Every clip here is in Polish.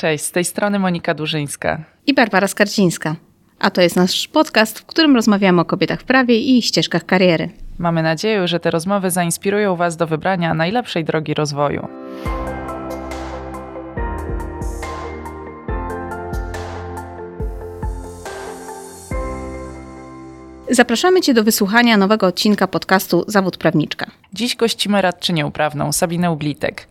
Cześć, z tej strony Monika Durzyńska i Barbara Skarcińska. A to jest nasz podcast, w którym rozmawiamy o kobietach w prawie i ich ścieżkach kariery. Mamy nadzieję, że te rozmowy zainspirują Was do wybrania najlepszej drogi rozwoju. Zapraszamy Cię do wysłuchania nowego odcinka podcastu Zawód Prawniczka. Dziś gościmy radczynię uprawną Sabinę Ublitek.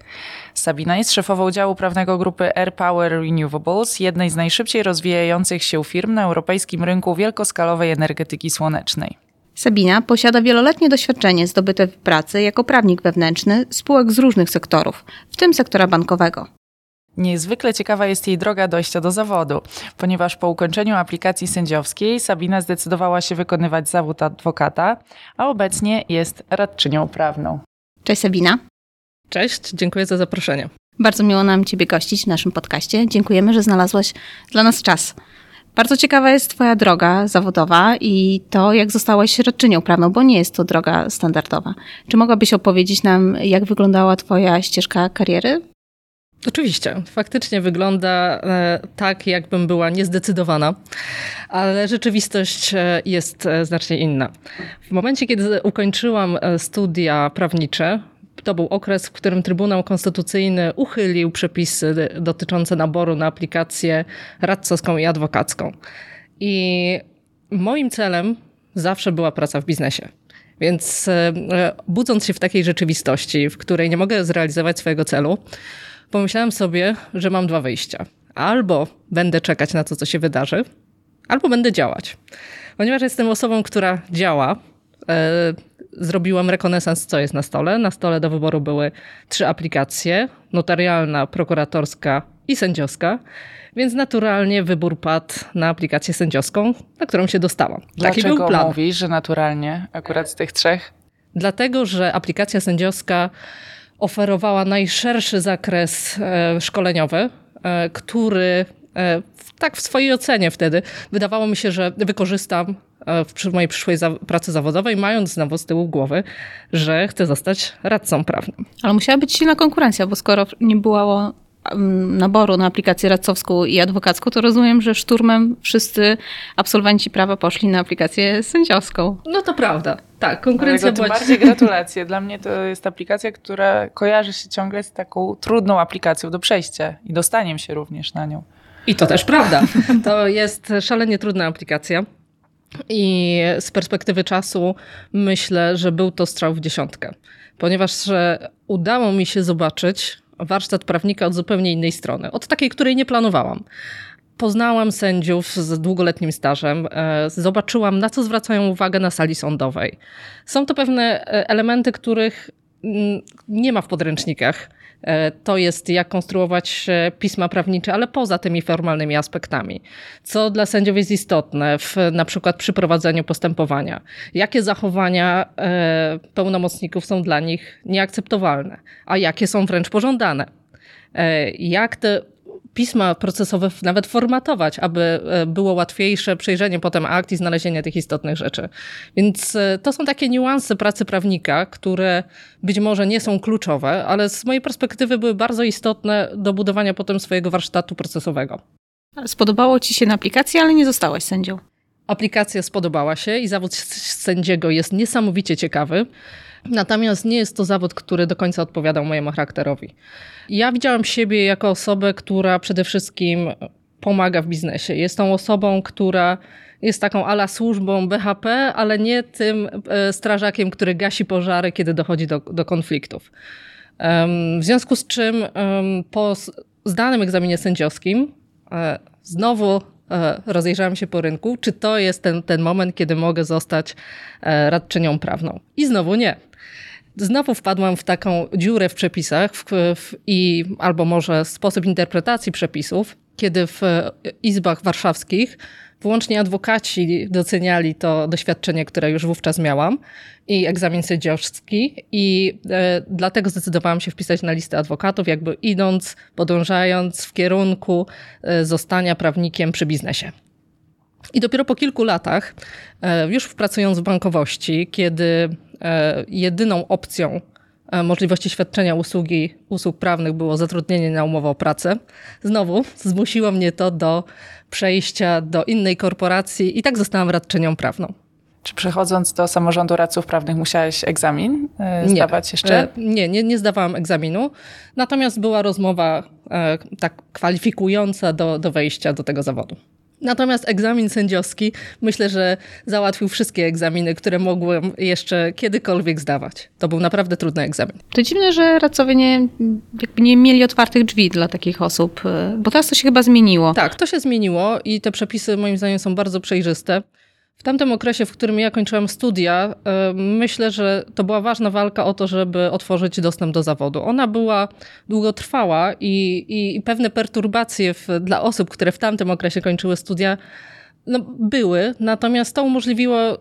Sabina jest szefową działu prawnego grupy Air Power Renewables, jednej z najszybciej rozwijających się firm na europejskim rynku wielkoskalowej energetyki słonecznej. Sabina posiada wieloletnie doświadczenie zdobyte w pracy jako prawnik wewnętrzny spółek z różnych sektorów, w tym sektora bankowego. Niezwykle ciekawa jest jej droga dojścia do zawodu, ponieważ po ukończeniu aplikacji sędziowskiej Sabina zdecydowała się wykonywać zawód adwokata, a obecnie jest radczynią prawną. Cześć Sabina. Cześć, dziękuję za zaproszenie. Bardzo miło nam Ciebie gościć w naszym podcaście. Dziękujemy, że znalazłaś dla nas czas. Bardzo ciekawa jest Twoja droga zawodowa i to, jak zostałaś radczynią prawną, bo nie jest to droga standardowa. Czy mogłabyś opowiedzieć nam, jak wyglądała Twoja ścieżka kariery? Oczywiście, faktycznie wygląda e, tak, jakbym była niezdecydowana, ale rzeczywistość e, jest e, znacznie inna. W momencie, kiedy ukończyłam studia prawnicze, to był okres, w którym Trybunał Konstytucyjny uchylił przepisy dotyczące naboru na aplikację radcowską i adwokacką. I moim celem zawsze była praca w biznesie. Więc budząc się w takiej rzeczywistości, w której nie mogę zrealizować swojego celu, pomyślałam sobie, że mam dwa wyjścia. Albo będę czekać na to, co się wydarzy, albo będę działać. Ponieważ jestem osobą, która działa, e, zrobiłam rekonesans, co jest na stole. Na stole do wyboru były trzy aplikacje: notarialna, prokuratorska i sędziowska. Więc naturalnie wybór padł na aplikację sędziowską, na którą się dostałam. Dlaczego Taki był plan. mówisz, że naturalnie akurat z tych trzech? Dlatego, że aplikacja sędziowska oferowała najszerszy zakres e, szkoleniowy, e, który tak w swojej ocenie wtedy wydawało mi się, że wykorzystam w mojej przyszłej pracy zawodowej, mając znowu z tyłu głowy, że chcę zostać radcą prawnym. Ale musiała być silna konkurencja, bo skoro nie było naboru na aplikację radcowską i adwokacką, to rozumiem, że szturmem wszyscy absolwenci prawa poszli na aplikację sędziowską. No to prawda. Tak, konkurencja była... bardziej gratulacje. Dla mnie to jest aplikacja, która kojarzy się ciągle z taką trudną aplikacją do przejścia i dostaniem się również na nią. I to też prawda. To jest szalenie trudna aplikacja. I z perspektywy czasu myślę, że był to strzał w dziesiątkę, ponieważ udało mi się zobaczyć warsztat prawnika od zupełnie innej strony, od takiej, której nie planowałam. Poznałam sędziów z długoletnim stażem, e, zobaczyłam, na co zwracają uwagę na sali sądowej. Są to pewne e, elementy, których mm, nie ma w podręcznikach to jest jak konstruować e, pisma prawnicze, ale poza tymi formalnymi aspektami. Co dla sędziów jest istotne, w, na przykład przy prowadzeniu postępowania. Jakie zachowania e, pełnomocników są dla nich nieakceptowalne, a jakie są wręcz pożądane. Jak te pisma procesowe nawet formatować, aby e, było łatwiejsze przejrzenie potem akt i znalezienie tych istotnych rzeczy. Więc e, to są takie niuanse pracy prawnika, które być może nie są kluczowe, ale z mojej perspektywy były bardzo istotne do budowania potem swojego warsztatu procesowego. Spodobało Ci się na aplikacji, ale nie zostałaś sędzią. Aplikacja spodobała się i zawód sędziego jest niesamowicie ciekawy. Natomiast nie jest to zawód, który do końca odpowiadał mojemu charakterowi. Ja widziałam siebie jako osobę, która przede wszystkim pomaga w biznesie. Jest tą osobą, która jest taką ala służbą BHP, ale nie tym e, strażakiem, który gasi pożary, kiedy dochodzi do, do konfliktów. W związku z czym po zdanym egzaminie sędziowskim e, znowu rozejrzałam się po rynku, czy to jest ten, ten moment, kiedy mogę zostać radczynią prawną. I znowu nie znowu wpadłam w taką dziurę w przepisach w, w, i albo może sposób interpretacji przepisów, kiedy w izbach warszawskich wyłącznie adwokaci doceniali to doświadczenie, które już wówczas miałam i egzamin sędziowski i e, dlatego zdecydowałam się wpisać na listę adwokatów, jakby idąc, podążając w kierunku e, zostania prawnikiem przy biznesie. I dopiero po kilku latach, e, już pracując w bankowości, kiedy E, jedyną opcją możliwości świadczenia usługi, usług prawnych było zatrudnienie na umowę o pracę. Znowu zmusiło mnie to do przejścia do innej korporacji i tak zostałam radczynią prawną. Czy przechodząc do samorządu radców prawnych musiałeś egzamin e, zdawać nie. jeszcze? Nie, nie, nie zdawałam egzaminu. Natomiast była rozmowa tak kwalifikująca do, do wejścia do tego zawodu. Natomiast egzamin sędziowski myślę, że załatwił wszystkie egzaminy, które mogłem jeszcze kiedykolwiek zdawać. To był naprawdę trudny egzamin. To dziwne, że radcowie nie, nie mieli otwartych drzwi dla takich osób, bo teraz to się chyba zmieniło. Tak, to się zmieniło i te przepisy moim zdaniem są bardzo przejrzyste. W tamtym okresie, w którym ja kończyłam studia, e, myślę, że to była ważna walka o to, żeby otworzyć dostęp do zawodu. Ona była długotrwała i, i pewne perturbacje w, dla osób, które w tamtym okresie kończyły studia, no, były, natomiast to umożliwiło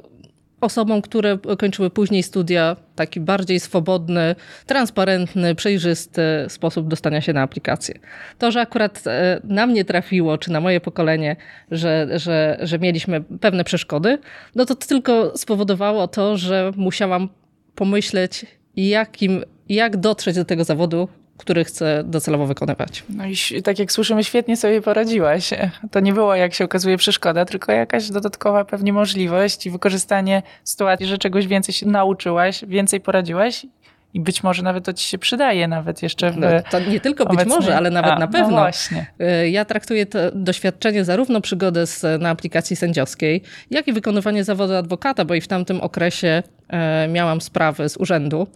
osobom, które kończyły później studia, taki bardziej swobodny, transparentny, przejrzysty sposób dostania się na aplikację. To, że akurat e, na mnie trafiło, czy na moje pokolenie, że, że, że mieliśmy pewne przeszkody, no to tylko spowodowało to, że musiałam pomyśleć, jakim, jak dotrzeć do tego zawodu, który chcę docelowo wykonywać. No i tak jak słyszymy, świetnie sobie poradziłaś. To nie było, jak się okazuje, przeszkoda, tylko jakaś dodatkowa pewnie możliwość i wykorzystanie sytuacji, że czegoś więcej się nauczyłaś, więcej poradziłaś i być może nawet to ci się przydaje nawet jeszcze w no, To nie tylko być obecnej... może, ale nawet A, na no pewno. No właśnie. Y, ja traktuję to doświadczenie zarówno przygodę z, na aplikacji sędziowskiej, jak i wykonywanie zawodu adwokata, bo i w tamtym okresie e, miałam sprawy z urzędu,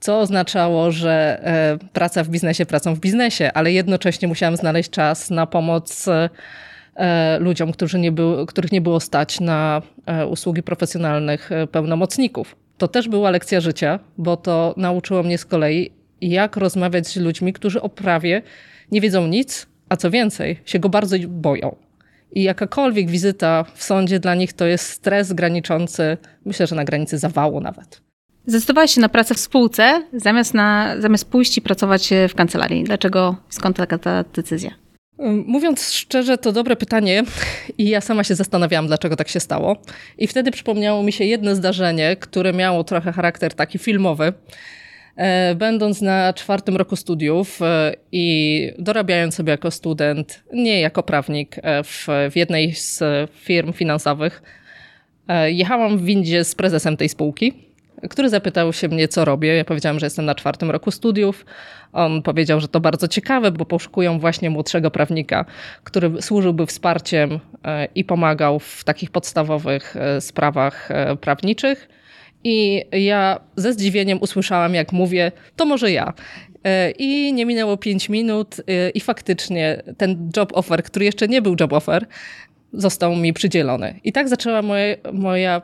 co oznaczało, że e, praca w biznesie pracą w biznesie, ale jednocześnie musiałam znaleźć czas na pomoc ludziom, którzy nie był, których nie było stać na usługi profesjonalnych pełnomocników to też była lekcja życia, bo to nauczyło mnie z kolei, jak rozmawiać z ludźmi, którzy o prawie nie wiedzą nic, a co więcej, się go bardzo boją. I jakakolwiek wizyta w sądzie dla nich to jest stres graniczący, myślę, że na granicy zawału nawet. Zdecydowałaś się na pracę w spółce, zamiast, na, zamiast pójść i pracować w kancelarii. Dlaczego, skąd taka ta decyzja? Mówiąc szczerze, to dobre pytanie i ja sama się zastanawiałam, dlaczego tak się stało. I wtedy przypomniało mi się jedno zdarzenie, które miało trochę charakter taki filmowy. E, będąc na czwartym roku studiów e, i dorabiając sobie jako student, nie jako prawnik, e, w, w jednej z firm finansowych, jechałam w windzie z prezesem tej spółki który zapytał się mnie, co robię. Ja powiedziałam, że jestem na czwartym roku studiów. On powiedział, że to bardzo ciekawe, bo poszukują właśnie młodszego prawnika, który służyłby wsparciem e, i pomagał w takich podstawowych e, sprawach e, prawniczych. I ja ze zdziwieniem usłyszałam, jak mówię, to może ja. I nie minęło pięć minut, i faktycznie ten job offer, który jeszcze nie był job offer, został mi przydzielony. I tak zaczęła, moje, moja,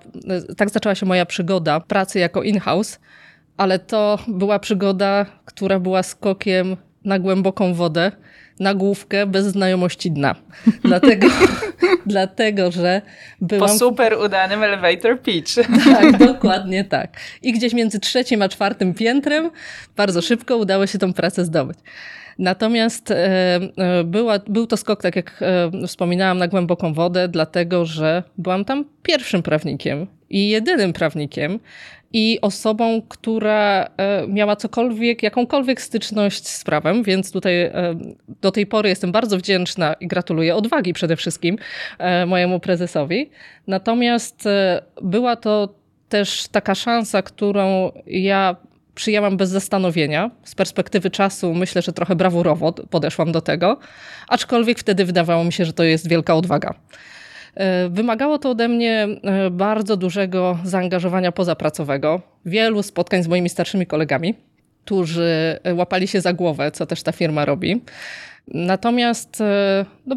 tak zaczęła się moja przygoda pracy jako in-house, ale to była przygoda, która była skokiem na głęboką wodę, na główkę bez znajomości dna. Dlatego, dlatego że byłam... Po super udanym elevator pitch. Tak, dokładnie tak. I gdzieś między trzecim a czwartym piętrem bardzo szybko udało się tą pracę zdobyć. Natomiast e, e, była, był to skok, tak jak e, wspominałam, na głęboką wodę, dlatego że byłam tam pierwszym prawnikiem i jedynym prawnikiem i osobą, która miała cokolwiek, jakąkolwiek styczność z prawem, więc tutaj do tej pory jestem bardzo wdzięczna i gratuluję odwagi przede wszystkim mojemu prezesowi. Natomiast była to też taka szansa, którą ja przyjęłam bez zastanowienia. Z perspektywy czasu myślę, że trochę brawurowo podeszłam do tego, aczkolwiek wtedy wydawało mi się, że to jest wielka odwaga. E, wymagało to ode mnie e, bardzo dużego zaangażowania pozapracowego, wielu spotkań z moimi starszymi kolegami, którzy łapali się za głowę, co też ta firma robi. Natomiast e, no,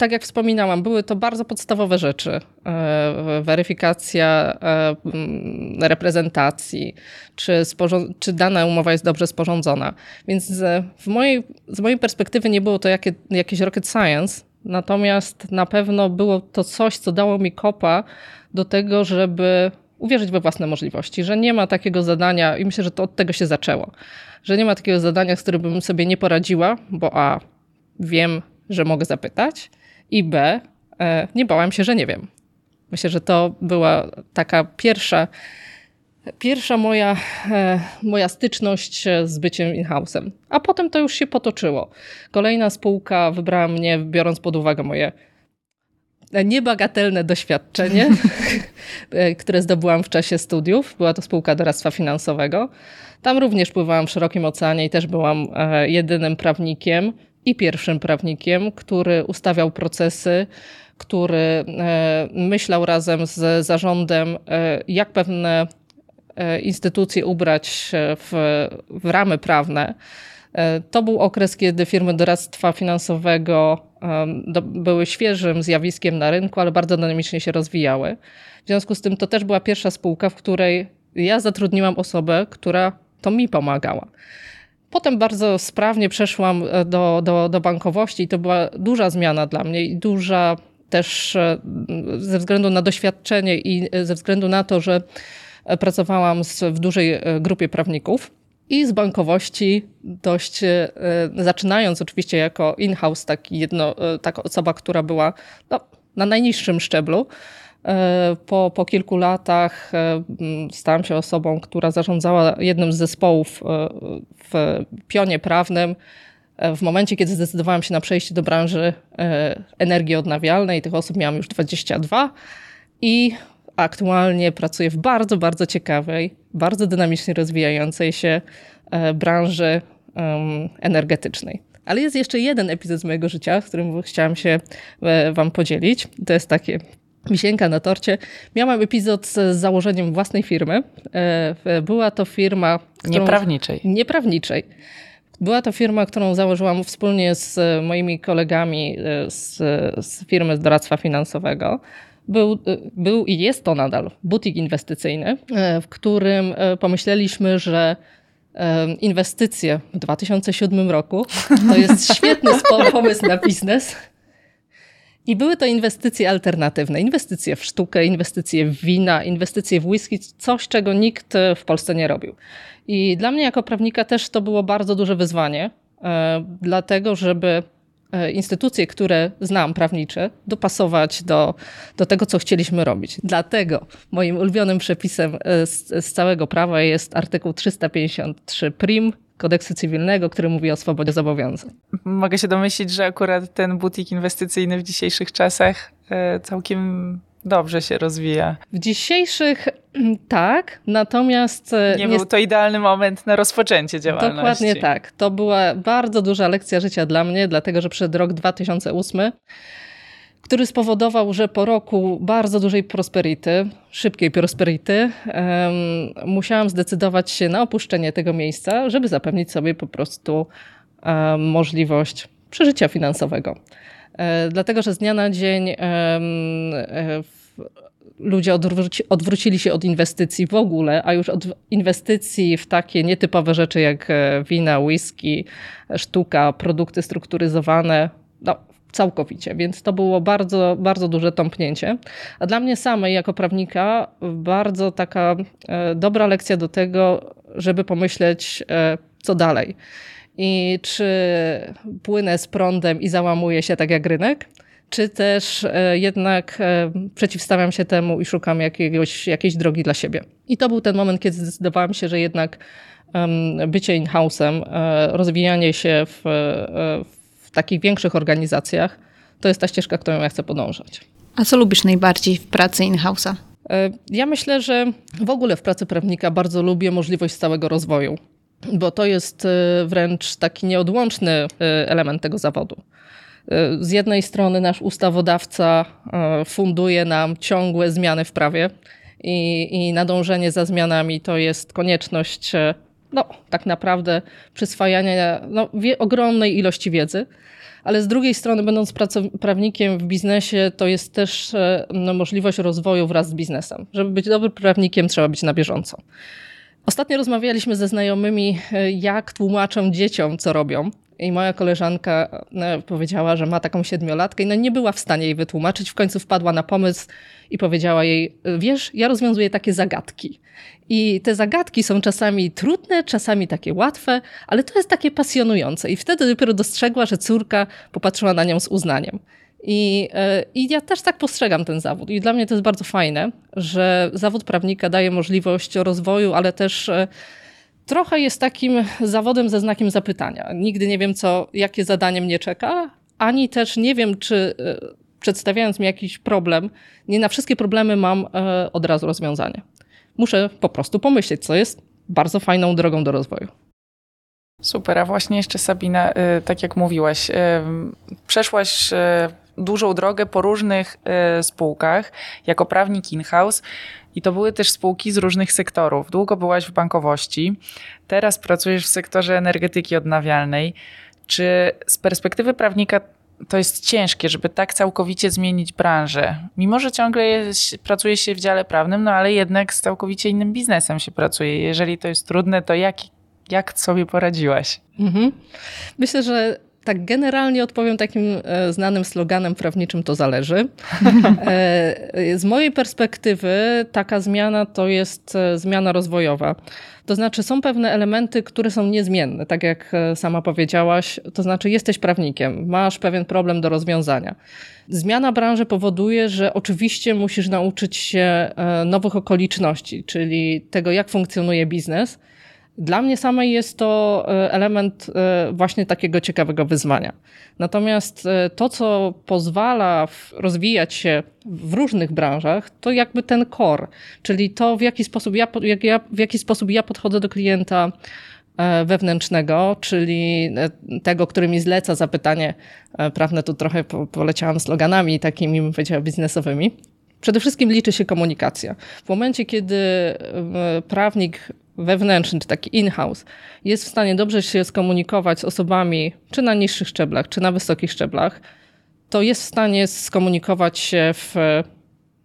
tak jak wspominałam, były to bardzo podstawowe rzeczy. E, weryfikacja e, reprezentacji, czy, czy dana umowa jest dobrze sporządzona. Więc w mojej, z mojej perspektywy nie było to jakie, jakieś rocket science, natomiast na pewno było to coś, co dało mi kopa do tego, żeby uwierzyć we własne możliwości, że nie ma takiego zadania, i myślę, że to od tego się zaczęło, że nie ma takiego zadania, z którym bym sobie nie poradziła, bo a wiem, że mogę zapytać, i B, e, nie bałam się, że nie wiem. Myślę, że to była taka pierwsza pierwsza moja, e, moja styczność z byciem in-house'em. A potem to już się potoczyło. Kolejna spółka wybrała mnie, biorąc pod uwagę moje niebagatelne doświadczenie, e, które zdobyłam w czasie studiów. Była to spółka doradztwa finansowego. Tam również pływałam w szerokim oceanie i też byłam jedynym prawnikiem i pierwszym prawnikiem, który ustawiał procesy, który e, myślał razem z zarządem, jak pewne instytucje ubrać w, w ramy prawne. To był okres, kiedy firmy doradztwa finansowego były świeżym zjawiskiem na rynku, ale bardzo dynamicznie się rozwijały. W związku z tym to też była pierwsza spółka, w której ja zatrudniłam osobę, która to mi pomagała. Potem bardzo sprawnie przeszłam e, do, do, do bankowości i to była duża zmiana dla mnie i duża też e, ze względu na doświadczenie i e, ze względu na to, że pracowałam w dużej grupie prawników i z bankowości dość, zaczynając oczywiście jako in-house, taki jedno, taka osoba, która była no, na najniższym szczeblu, po, po kilku latach stałam się osobą, która zarządzała jednym z zespołów w pionie prawnym. W momencie, kiedy zdecydowałam się na przejście do branży energii odnawialnej, tych osób miałam już 22 i aktualnie pracuję w bardzo, bardzo ciekawej, bardzo dynamicznie rozwijającej się e, branży energetycznej. Ale jest jeszcze jeden epizod z mojego życia, z którym chciałam się e, Wam podzielić. To jest takie wisienka na torcie. Miałam epizod z założeniem własnej firmy. E, była to firma. Którą... Nieprawniczej. Nieprawniczej. Była to firma, którą założyłam wspólnie z moimi kolegami z, z firmy z doradztwa finansowego był, był i jest to nadal butik inwestycyjny, e, w którym e, pomyśleliśmy, że e, inwestycje w 2007 roku to jest świetny pomysł na biznes. I były to inwestycje alternatywne, inwestycje w sztukę, inwestycje w wina, inwestycje w whisky, coś czego nikt w Polsce nie robił. I dla mnie jako prawnika też to było bardzo duże wyzwanie, dlatego żeby E, instytucje, które znam prawnicze, dopasować do, do tego, co chcieliśmy robić. Dlatego moim ulubionym przepisem e, z, z całego prawa jest artykuł 353 prim kodeksu cywilnego, który mówi o swobodzie zobowiązań. Mogę się domyślić, że akurat ten butik inwestycyjny w dzisiejszych czasach e, całkiem dobrze się rozwija. W dzisiejszych tak, natomiast... Nie, nie był to idealny moment na rozpoczęcie działalności. Dokładnie tak. To była bardzo duża lekcja życia dla mnie, dlatego że przed rok 2008 który spowodował, że po roku bardzo dużej prosperity, szybkiej prosperity, um, musiałam zdecydować się na opuszczenie tego miejsca, żeby zapewnić sobie po prostu um, możliwość przeżycia finansowego. E, dlatego, że z dnia na dzień e, ludzie odwróci, odwrócili się od inwestycji w ogóle, a już od inwestycji w takie nietypowe rzeczy jak e, wina, whisky, sztuka, produkty strukturyzowane, no, całkowicie. Więc to było bardzo, bardzo duże tąpnięcie. A dla mnie samej, jako prawnika, bardzo taka dobra lekcja do tego, żeby pomyśleć, co dalej i czy płynę z prądem i załamuję się tak jak rynek, czy też e, jednak e, przeciwstawiam się temu i szukam jakiegoś, jakiejś drogi dla siebie. I to był ten moment, kiedy zdecydowałam się, że jednak bycie in-house'em, e, rozwijanie się w, w takich większych organizacjach, to jest ta ścieżka, którą ja chcę podążać. A co lubisz najbardziej w pracy in-house'a? Ja myślę, że w ogóle w pracy prawnika bardzo lubię możliwość stałego rozwoju bo to jest e, wręcz taki nieodłączny e, element tego zawodu. E, z jednej strony nasz ustawodawca funduje nam ciągłe zmiany w prawie i, i nadążenie za zmianami to jest konieczność no, tak naprawdę przyswajania no, ogromnej ilości wiedzy, ale z drugiej strony, będąc prawnikiem w biznesie, to jest też no, możliwość rozwoju wraz z biznesem. Żeby być dobrym prawnikiem, trzeba być na bieżąco. Ostatnio rozmawialiśmy ze znajomymi, e, jak tłumaczą dzieciom, co robią. I moja koleżanka e, powiedziała, że ma taką siedmiolatkę i no nie była w stanie jej wytłumaczyć. W końcu wpadła na pomysł i powiedziała jej: Wiesz, ja rozwiązuję takie zagadki. I te zagadki są czasami trudne, czasami takie łatwe, ale to jest takie pasjonujące. I wtedy dopiero dostrzegła, że córka popatrzyła na nią z uznaniem. I, e, I ja też tak postrzegam ten zawód. I dla mnie to jest bardzo fajne, że zawód prawnika daje możliwość rozwoju, ale też e, trochę jest takim zawodem ze znakiem zapytania. Nigdy nie wiem, co, jakie zadanie mnie czeka, ani też nie wiem, czy e, przedstawiając mi jakiś problem, nie na wszystkie problemy mam od razu rozwiązanie. Muszę po prostu pomyśleć, co jest bardzo fajną drogą do rozwoju. Super, a właśnie jeszcze Sabina, tak jak mówiłaś, przeszłaś dużą drogę po różnych y, spółkach jako prawnik in-house i to były też spółki z różnych sektorów. Długo byłaś w bankowości, teraz pracujesz w sektorze energetyki odnawialnej. Czy z perspektywy prawnika to jest ciężkie, żeby tak całkowicie zmienić branżę? Mimo, że ciągle jest, pracuje się w dziale prawnym, no ale jednak z całkowicie innym biznesem się pracuje. Jeżeli to jest trudne, to jak, jak sobie poradziłaś? Mhm. Myślę, że tak generalnie odpowiem takim e, znanym sloganem prawniczym to zależy. E, z mojej perspektywy taka zmiana to jest e, zmiana rozwojowa. To znaczy są pewne elementy, które są niezmienne, tak jak sama powiedziałaś, to znaczy jesteś prawnikiem, masz pewien problem do rozwiązania. Zmiana branży powoduje, że oczywiście musisz nauczyć się nowych okoliczności, czyli tego, jak funkcjonuje biznes, dla mnie samej jest to e, element e, właśnie takiego ciekawego wyzwania. Natomiast e, to, co pozwala rozwijać się w różnych branżach, to jakby ten core, czyli to, w jaki sposób ja, jak ja, w jaki sposób ja podchodzę do klienta wewnętrznego, czyli tego, który mi zleca zapytanie prawne, tu trochę poleciałam sloganami takimi, bym powiedziała, biznesowymi. Przede wszystkim liczy się komunikacja. W momencie, kiedy prawnik wewnętrzny, czy taki in-house, jest w stanie dobrze się skomunikować z osobami, czy na niższych szczeblach, czy na wysokich szczeblach, to jest w stanie skomunikować się w,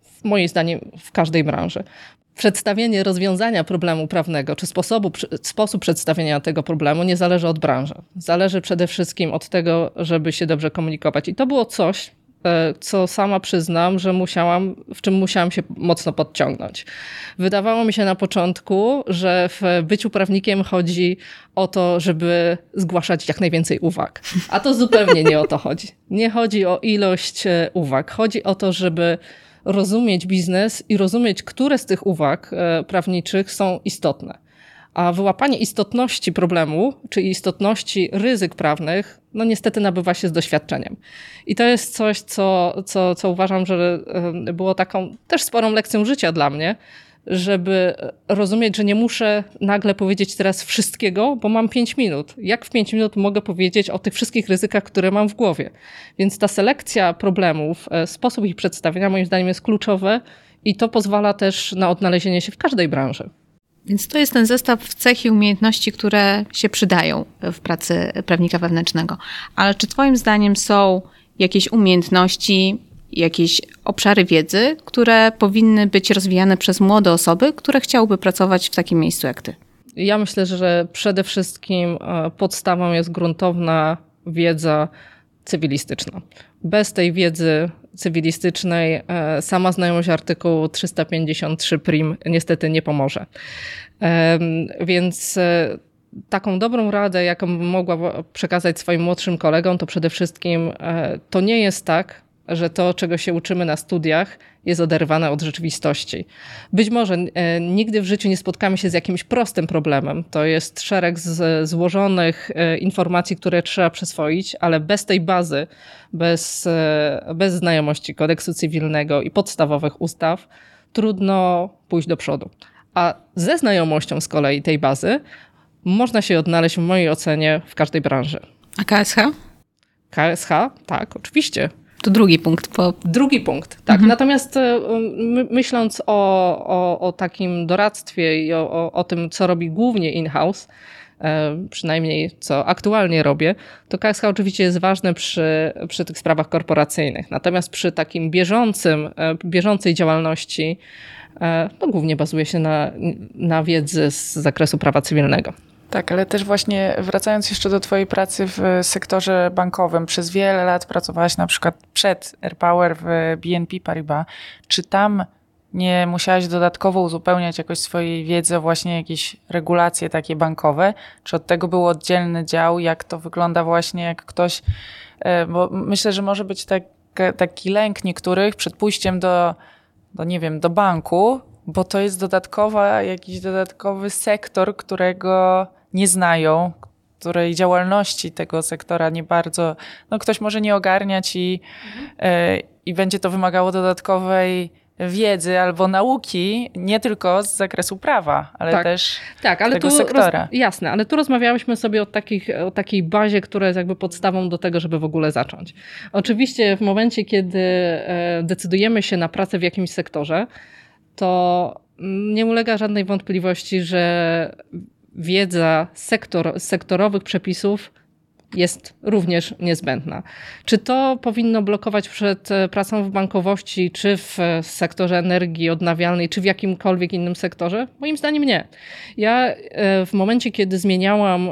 w moim zdaniem, w każdej branży. Przedstawienie rozwiązania problemu prawnego, czy sposobu, sposób przedstawienia tego problemu nie zależy od branży. Zależy przede wszystkim od tego, żeby się dobrze komunikować. I to było coś, co sama przyznam, że musiałam, w czym musiałam się mocno podciągnąć. Wydawało mi się na początku, że w byciu prawnikiem chodzi o to, żeby zgłaszać jak najwięcej uwag. A to zupełnie nie o to chodzi. Nie chodzi o ilość e, uwag. Chodzi o to, żeby rozumieć biznes i rozumieć, które z tych uwag e, prawniczych są istotne. A wyłapanie istotności problemu, czy istotności ryzyk prawnych, no niestety nabywa się z doświadczeniem. I to jest coś, co, co, co uważam, że było taką też sporą lekcją życia dla mnie, żeby rozumieć, że nie muszę nagle powiedzieć teraz wszystkiego, bo mam pięć minut. Jak w pięć minut mogę powiedzieć o tych wszystkich ryzykach, które mam w głowie? Więc ta selekcja problemów, e, sposób ich przedstawienia moim zdaniem jest kluczowy i to pozwala też na odnalezienie się w każdej branży. Więc to jest ten zestaw cech i umiejętności, które się przydają w pracy prawnika wewnętrznego. Ale czy Twoim zdaniem są jakieś umiejętności, jakieś obszary wiedzy, które powinny być rozwijane przez młode osoby, które chciałyby pracować w takim miejscu jak Ty? Ja myślę, że przede wszystkim e, podstawą jest gruntowna wiedza cywilistyczna. Bez tej wiedzy cywilistycznej e, sama znajomość artykułu 353 prim niestety nie pomoże. Więc e, taką dobrą radę, jaką mogła przekazać swoim młodszym kolegom, to przede wszystkim e, to nie jest tak, że to, czego się uczymy na studiach, jest oderwane od rzeczywistości. Być może e, nigdy w życiu nie spotkamy się z jakimś prostym problemem. To jest szereg złożonych e, informacji, które trzeba przyswoić, ale bez tej bazy, bez, e, bez znajomości kodeksu cywilnego i podstawowych ustaw, trudno pójść do przodu. A ze znajomością z kolei tej bazy można się odnaleźć w mojej ocenie w każdej branży. A KSH? KSH? Tak, oczywiście. To drugi punkt. Po... Drugi punkt, tak. Mhm. Natomiast e, my, myśląc o, o, o, takim doradztwie i o, o, tym, co robi głównie in-house, e, przynajmniej co aktualnie robię, to KSH oczywiście jest ważne przy, przy tych sprawach korporacyjnych. Natomiast przy takim bieżącym, e, bieżącej działalności, no głównie bazuje się na, na wiedzy z zakresu prawa cywilnego. Tak, ale też właśnie wracając jeszcze do Twojej pracy w sektorze bankowym, przez wiele lat pracowałaś na przykład przed AirPower w BNP Paribas. Czy tam nie musiałaś dodatkowo uzupełniać jakoś swojej wiedzy o właśnie jakieś regulacje takie bankowe? Czy od tego był oddzielny dział? Jak to wygląda właśnie, jak ktoś. E, bo myślę, że może być tak taki lęk niektórych przed pójściem do, do, nie wiem, do banku, bo to jest dodatkowa, jakiś dodatkowy sektor, którego nie znają, której działalności tego sektora nie bardzo, no ktoś może nie ogarniać i, mhm. i będzie to wymagało dodatkowej wiedzy albo nauki, nie tylko z zakresu prawa, ale tak, też tak, ale tego tu sektora. Roz, jasne, ale tu rozmawiałyśmy sobie o, takich, o takiej bazie, która jest jakby podstawą do tego, żeby w ogóle zacząć. Oczywiście w momencie, kiedy e, decydujemy się na pracę w jakimś sektorze, to nie ulega żadnej wątpliwości, że wiedza sektor, sektorowych przepisów jest również niezbędna. Czy to powinno blokować przed e, pracą w bankowości, czy w e, sektorze energii odnawialnej, czy w jakimkolwiek innym sektorze? Moim zdaniem nie. Ja e, w momencie, kiedy zmieniałam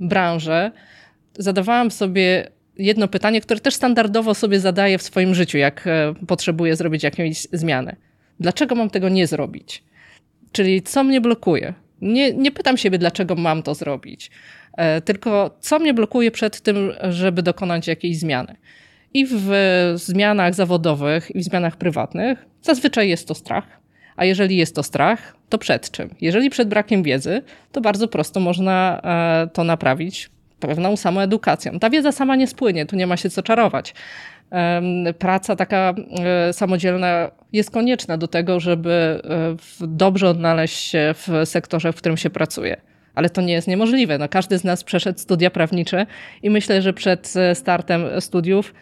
branżę, zadawałam sobie jedno pytanie, które też standardowo sobie zadaję w swoim życiu, jak potrzebuję zrobić jakąś zmianę. Dlaczego mam tego nie zrobić? Czyli co mnie blokuje? Nie, nie pytam siebie, dlaczego mam to zrobić, e, tylko co mnie blokuje przed tym, żeby dokonać jakiejś zmiany. I w zmianach zawodowych, i w zmianach prywatnych zazwyczaj jest to strach. A jeżeli jest to strach, to przed czym? Jeżeli przed brakiem wiedzy, to bardzo prosto można e, to naprawić pewną samoedukacją. Ta wiedza sama nie spłynie, tu nie ma się co czarować praca taka e, samodzielna jest konieczna do tego, żeby e, dobrze odnaleźć się w sektorze, w którym się pracuje. Ale to nie jest niemożliwe. No, każdy z nas przeszedł studia prawnicze i myślę, że przed e, startem studiów,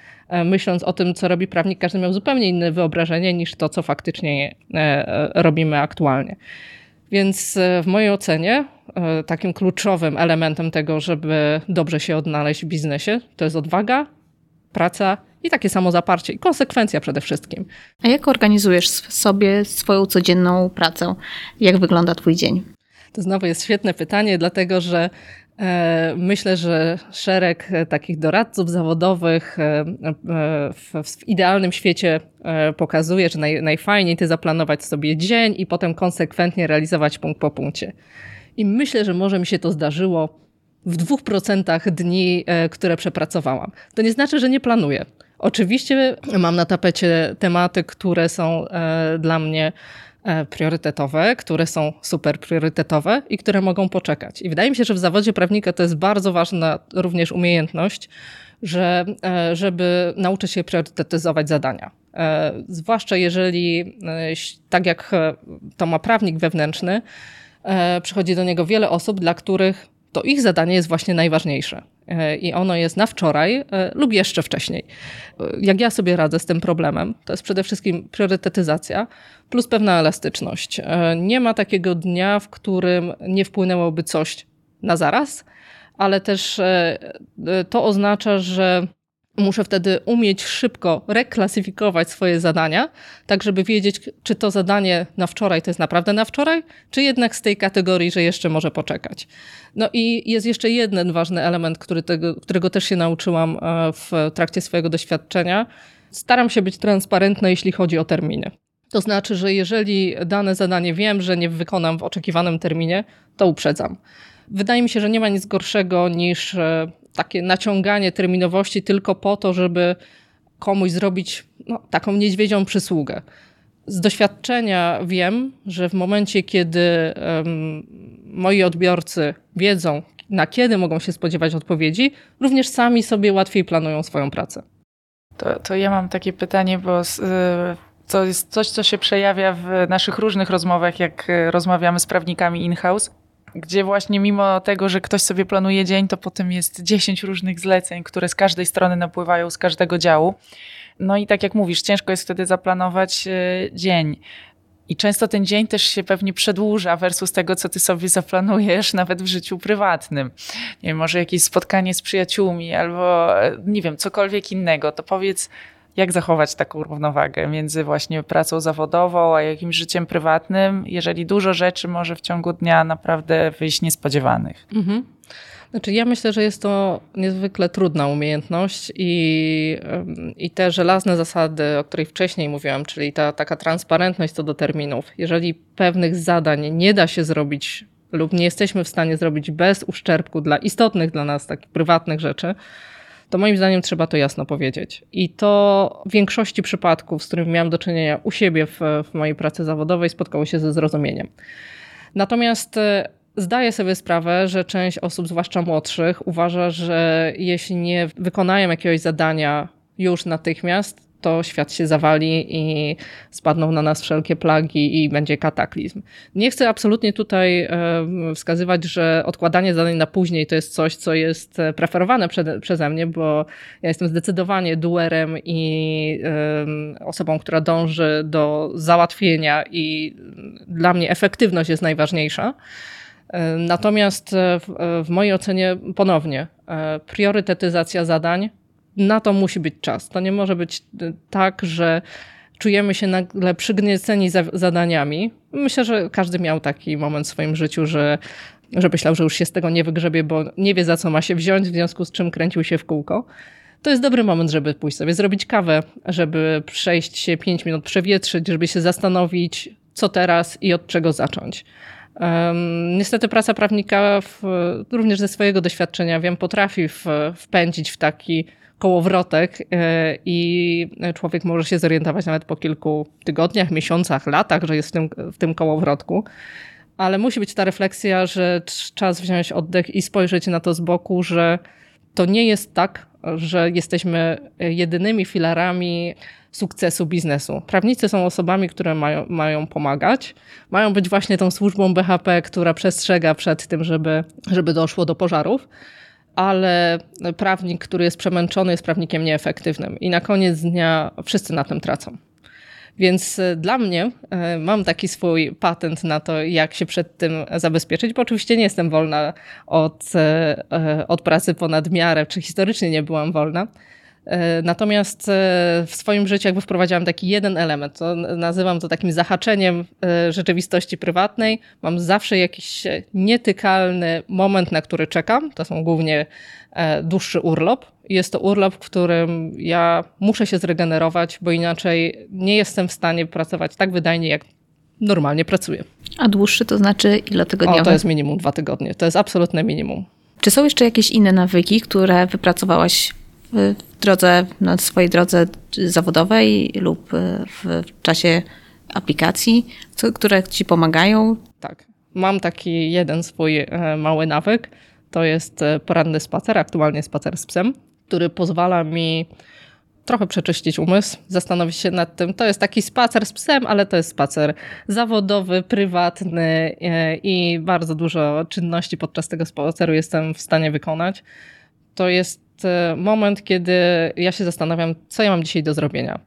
myśląc o tym, co robi prawnik, każdy miał zupełnie inne wyobrażenie niż to, co faktycznie robimy aktualnie. Więc w mojej ocenie takim kluczowym elementem tego, żeby dobrze się odnaleźć w biznesie, to jest odwaga, praca i takie samo zaparcie i konsekwencja przede wszystkim. A jak organizujesz sobie swoją codzienną pracę? Jak wygląda Twój dzień? To znowu jest świetne pytanie, dlatego że e, Myślę, że szereg e, takich doradców zawodowych e, w, idealnym świecie pokazuje, że naj, najfajniej ty zaplanować sobie dzień i potem konsekwentnie realizować punkt po punkcie. I myślę, że może mi się to zdarzyło w dwóch procentach dni, które przepracowałam. To nie znaczy, że nie planuję. Oczywiście mam na tapecie tematy, które są e, dla mnie e, priorytetowe, które są super priorytetowe i które mogą poczekać. I wydaje mi się, że w zawodzie prawnika to jest bardzo ważna również umiejętność, że, e, żeby nauczyć się priorytetyzować zadania. Zwłaszcza jeżeli, tak jak to ma prawnik wewnętrzny, przychodzi do niego wiele osób, dla których to ich zadanie jest właśnie najważniejsze. E, I ono jest na wczoraj e, lub jeszcze wcześniej. E, jak ja sobie radzę z tym problemem, to jest przede wszystkim priorytetyzacja plus pewna elastyczność. Nie ma takiego dnia, w którym nie wpłynęłoby coś na zaraz, ale też to oznacza, że Muszę wtedy umieć szybko reklasyfikować swoje zadania, tak żeby wiedzieć, czy to zadanie na wczoraj to jest naprawdę na wczoraj, czy jednak z tej kategorii, że jeszcze może poczekać. No i jest jeszcze jeden ważny element, który tego, którego też się nauczyłam e, w trakcie swojego doświadczenia. Staram się być transparentna, jeśli chodzi o terminy. To znaczy, że jeżeli dane zadanie wiem, że nie wykonam w oczekiwanym terminie, to uprzedzam. Wydaje mi się, że nie ma nic gorszego niż e, takie naciąganie terminowości tylko po to, żeby komuś zrobić no, taką niedźwiedzią przysługę. Z doświadczenia wiem, że w momencie, kiedy um, moi odbiorcy wiedzą, na kiedy mogą się spodziewać odpowiedzi, również sami sobie łatwiej planują swoją pracę. To, to ja mam takie pytanie, bo y, to jest coś, co się przejawia w naszych różnych rozmowach, jak y, rozmawiamy z prawnikami in-house gdzie właśnie mimo tego, że ktoś sobie planuje dzień, to potem jest 10 różnych zleceń, które z każdej strony napływają, z każdego działu. No i tak jak mówisz, ciężko jest wtedy zaplanować e, dzień. I często ten dzień też się pewnie przedłuża versus tego, co ty sobie zaplanujesz, nawet w życiu prywatnym. Nie wiem, może jakieś spotkanie z przyjaciółmi albo e, nie wiem, cokolwiek innego. To powiedz, jak zachować taką równowagę między właśnie pracą zawodową a jakimś życiem prywatnym, jeżeli dużo rzeczy może w ciągu dnia naprawdę wyjść niespodziewanych. Mhm. Znaczy, ja myślę, że jest to niezwykle trudna umiejętność i, i te żelazne zasady, o których wcześniej mówiłam, czyli ta taka transparentność co do terminów. Jeżeli pewnych zadań nie da się zrobić lub nie jesteśmy w stanie zrobić bez uszczerbku dla istotnych dla nas takich prywatnych rzeczy, to moim zdaniem trzeba to jasno powiedzieć. I to w większości przypadków, z którymi miałam do czynienia u siebie w, w mojej pracy zawodowej, spotkało się ze zrozumieniem. Natomiast e, Zdaję sobie sprawę, że część osób, zwłaszcza młodszych, uważa, że jeśli nie wykonają jakiegoś zadania już natychmiast, to świat się zawali i spadną na nas wszelkie plagi i będzie kataklizm. Nie chcę absolutnie tutaj e, wskazywać, że odkładanie zadań na później to jest coś, co jest e, preferowane przede, przeze mnie, bo ja jestem zdecydowanie duerem i osobą, która dąży do załatwienia i dla mnie efektywność jest najważniejsza. E, natomiast w, w mojej ocenie ponownie priorytetyzacja zadań na to musi być czas. To nie może być y, tak, że czujemy się nagle przygnieceni za zadaniami. Myślę, że każdy miał taki moment w swoim życiu, że, że myślał, że już się z tego nie wygrzebie, bo nie wie za co ma się wziąć, w związku z czym kręcił się w kółko. To jest dobry moment, żeby pójść sobie zrobić kawę, żeby przejść się 5 minut, przewietrzyć, żeby się zastanowić, co teraz i od czego zacząć. Um, niestety praca prawnika w, również ze swojego doświadczenia wiem, potrafi w, wpędzić w taki kołowrotek e, i człowiek może się zorientować nawet po kilku tygodniach, miesiącach, latach, że jest w tym, w tym kołowrotku. Ale musi być ta refleksja, że czas wziąć oddech i spojrzeć na to z boku, że to nie jest tak, że jesteśmy jedynymi filarami sukcesu biznesu. Prawnicy są osobami, które mają, mają pomagać, mają być właśnie tą służbą BHP, która przestrzega przed tym, żeby, żeby doszło do pożarów ale prawnik, który jest przemęczony, jest prawnikiem nieefektywnym. I na koniec dnia wszyscy na tym tracą. Więc e, dla mnie e, mam taki swój patent na to, jak się przed tym zabezpieczyć, bo oczywiście nie jestem wolna od, e, od pracy ponad miarę, czy historycznie nie byłam wolna. E, natomiast e, w swoim życiu jakby wprowadziłam taki jeden element, to nazywam to takim zahaczeniem e, rzeczywistości prywatnej. Mam zawsze jakiś nietykalny moment, na który czekam. To są głównie dłuższy urlop. Jest to urlop, w którym ja muszę się zregenerować, bo inaczej nie jestem w stanie pracować tak wydajnie, jak normalnie pracuję. A dłuższy to znaczy ile tygodniowy? O, to jest minimum dwa tygodnie. To jest absolutne minimum. Czy są jeszcze jakieś inne nawyki, które wypracowałaś w drodze, na swojej drodze zawodowej lub e, w czasie aplikacji, które ci pomagają? Tak. Mam taki jeden swój e, mały nawyk. To jest e, poranny spacer, aktualnie spacer z psem, który pozwala mi trochę przeczyścić umysł, zastanowić się nad tym. To jest taki spacer z psem, ale to jest spacer zawodowy, prywatny i bardzo dużo czynności podczas tego spaceru jestem w stanie wykonać. To jest E, moment, kiedy ja się zastanawiam, co ja mam dzisiaj do zrobienia.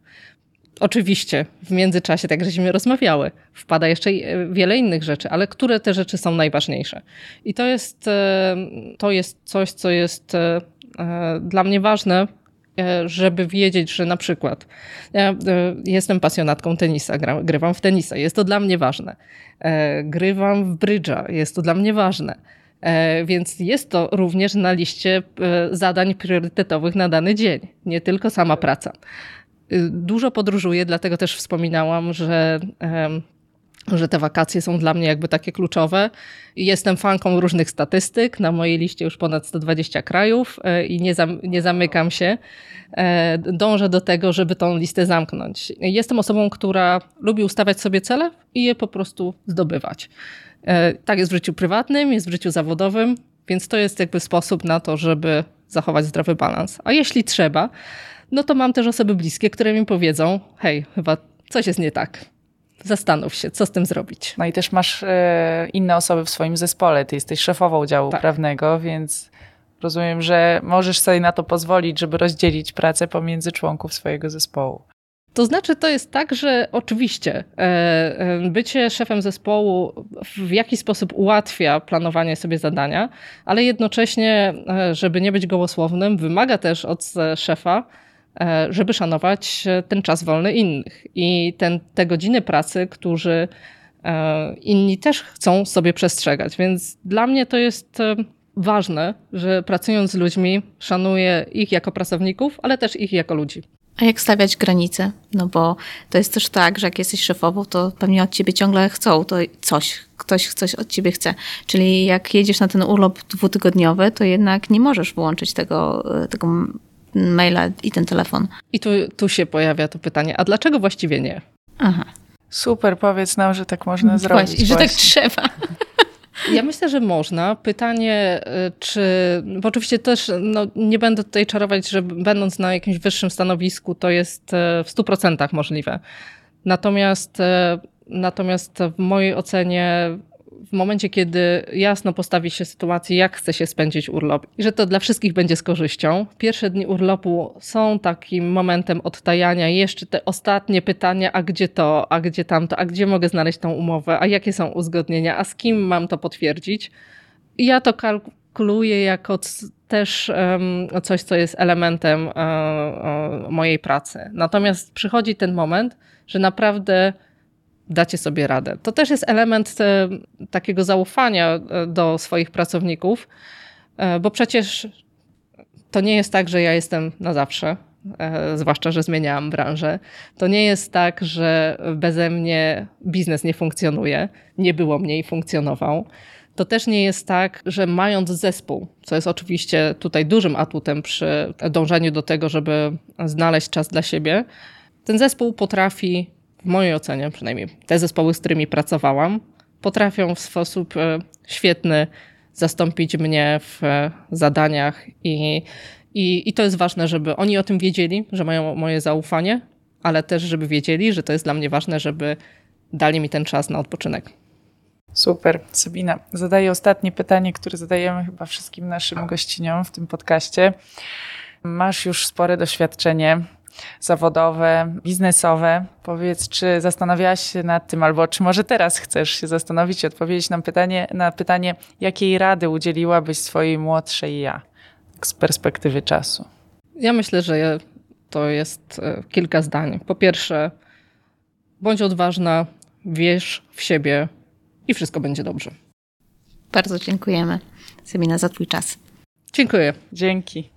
Oczywiście w międzyczasie, tak żeśmy rozmawiały, wpada jeszcze e, wiele innych rzeczy, ale które te rzeczy są najważniejsze? I to jest, e, to jest coś, co jest dla mnie ważne, żeby wiedzieć, że na przykład ja jestem pasjonatką tenisa, grywam w tenisa, jest to dla mnie ważne. Grywam w brydża, jest to dla mnie ważne więc jest to również na liście e, zadań priorytetowych na dany dzień, nie tylko sama praca. Y, dużo podróżuję, dlatego też wspominałam, że że te wakacje są dla mnie jakby takie kluczowe. Jestem fanką różnych statystyk, na mojej liście już ponad 120 krajów e, i nie, zam, nie zamykam się. Dążę do tego, żeby tą listę zamknąć. Jestem osobą, która lubi ustawiać sobie cele i je po prostu zdobywać. E, tak jest w życiu prywatnym, jest w życiu zawodowym, więc to jest jakby sposób na to, żeby zachować zdrowy balans. A jeśli trzeba, no to mam też osoby bliskie, które mi powiedzą: hej, chyba coś jest nie tak. Zastanów się, co z tym zrobić. No i też masz e, inne osoby w swoim zespole. Ty jesteś szefową działu tak. prawnego, więc rozumiem, że możesz sobie na to pozwolić, żeby rozdzielić pracę pomiędzy członków swojego zespołu. To znaczy, to jest tak, że oczywiście e, e, bycie szefem zespołu w jakiś sposób ułatwia planowanie sobie zadania, ale jednocześnie, e, żeby nie być gołosłownym, wymaga też od szefa, żeby szanować ten czas wolny innych i ten, te godziny pracy, którzy inni też chcą sobie przestrzegać. Więc dla mnie to jest ważne, że pracując z ludźmi, szanuję ich jako pracowników, ale też ich jako ludzi. A jak stawiać granice? No bo to jest też tak, że jak jesteś szefową, to pewnie od ciebie ciągle chcą to coś, ktoś coś od ciebie chce. Czyli jak jedziesz na ten urlop dwutygodniowy, to jednak nie możesz wyłączyć tego, tego maila i ten telefon. I tu, tu się pojawia to pytanie, a dlaczego właściwie nie? Aha. Super, powiedz nam, że tak można zrobić. Właśnie, że tak trzeba. Ja myślę, że można. Pytanie, y, czy. Bo oczywiście też no, nie będę tutaj czarować, że będąc na jakimś wyższym stanowisku, to jest y, w 100% możliwe. Natomiast, y, natomiast w mojej ocenie w momencie, kiedy jasno postawi się sytuację, jak chce się spędzić urlop i że to dla wszystkich będzie z korzyścią. Pierwsze dni urlopu są takim momentem odtajania. Jeszcze te ostatnie pytania, a gdzie to, a gdzie tamto, a gdzie mogę znaleźć tą umowę, a jakie są uzgodnienia, a z kim mam to potwierdzić. Ja to kalkuluję jako też um, coś, co jest elementem um, mojej pracy. Natomiast przychodzi ten moment, że naprawdę dacie sobie radę. To też jest element e, takiego zaufania e, do swoich pracowników, e, bo przecież to nie jest tak, że ja jestem na zawsze, zwłaszcza, że zmieniałam branżę. To nie jest tak, że beze mnie biznes nie funkcjonuje, nie było mnie i funkcjonował. To też nie jest tak, że mając zespół, co jest oczywiście tutaj dużym atutem przy dążeniu do tego, żeby znaleźć czas dla siebie, ten zespół potrafi w mojej ocenie przynajmniej, te zespoły, z którymi pracowałam, potrafią w sposób e, świetny zastąpić mnie w e, zadaniach i, i, i to jest ważne, żeby oni o tym wiedzieli, że mają moje zaufanie, ale też, żeby wiedzieli, że to jest dla mnie ważne, żeby dali mi ten czas na odpoczynek. Super. Sabina, zadaję ostatnie pytanie, które zadajemy chyba wszystkim naszym gościniom w tym podcaście. Masz już spore doświadczenie zawodowe, biznesowe. Powiedz, czy zastanawiałaś się nad tym, albo czy może teraz chcesz się zastanowić i odpowiedzieć nam pytanie, na pytanie, jakiej rady udzieliłabyś swojej młodszej ja z perspektywy czasu? Ja myślę, że to jest e, kilka zdań. Po pierwsze, bądź odważna, wierz w siebie i wszystko będzie dobrze. Bardzo dziękujemy, Semina, za Twój czas. Dziękuję. Dzięki.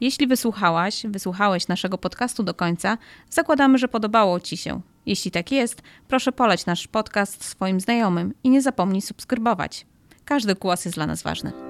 Jeśli wysłuchałaś, wysłuchałeś naszego podcastu do końca, zakładamy, że podobało Ci się. Jeśli tak jest, proszę poleć nasz podcast swoim znajomym i nie zapomnij subskrybować. Każdy głos jest dla nas ważny.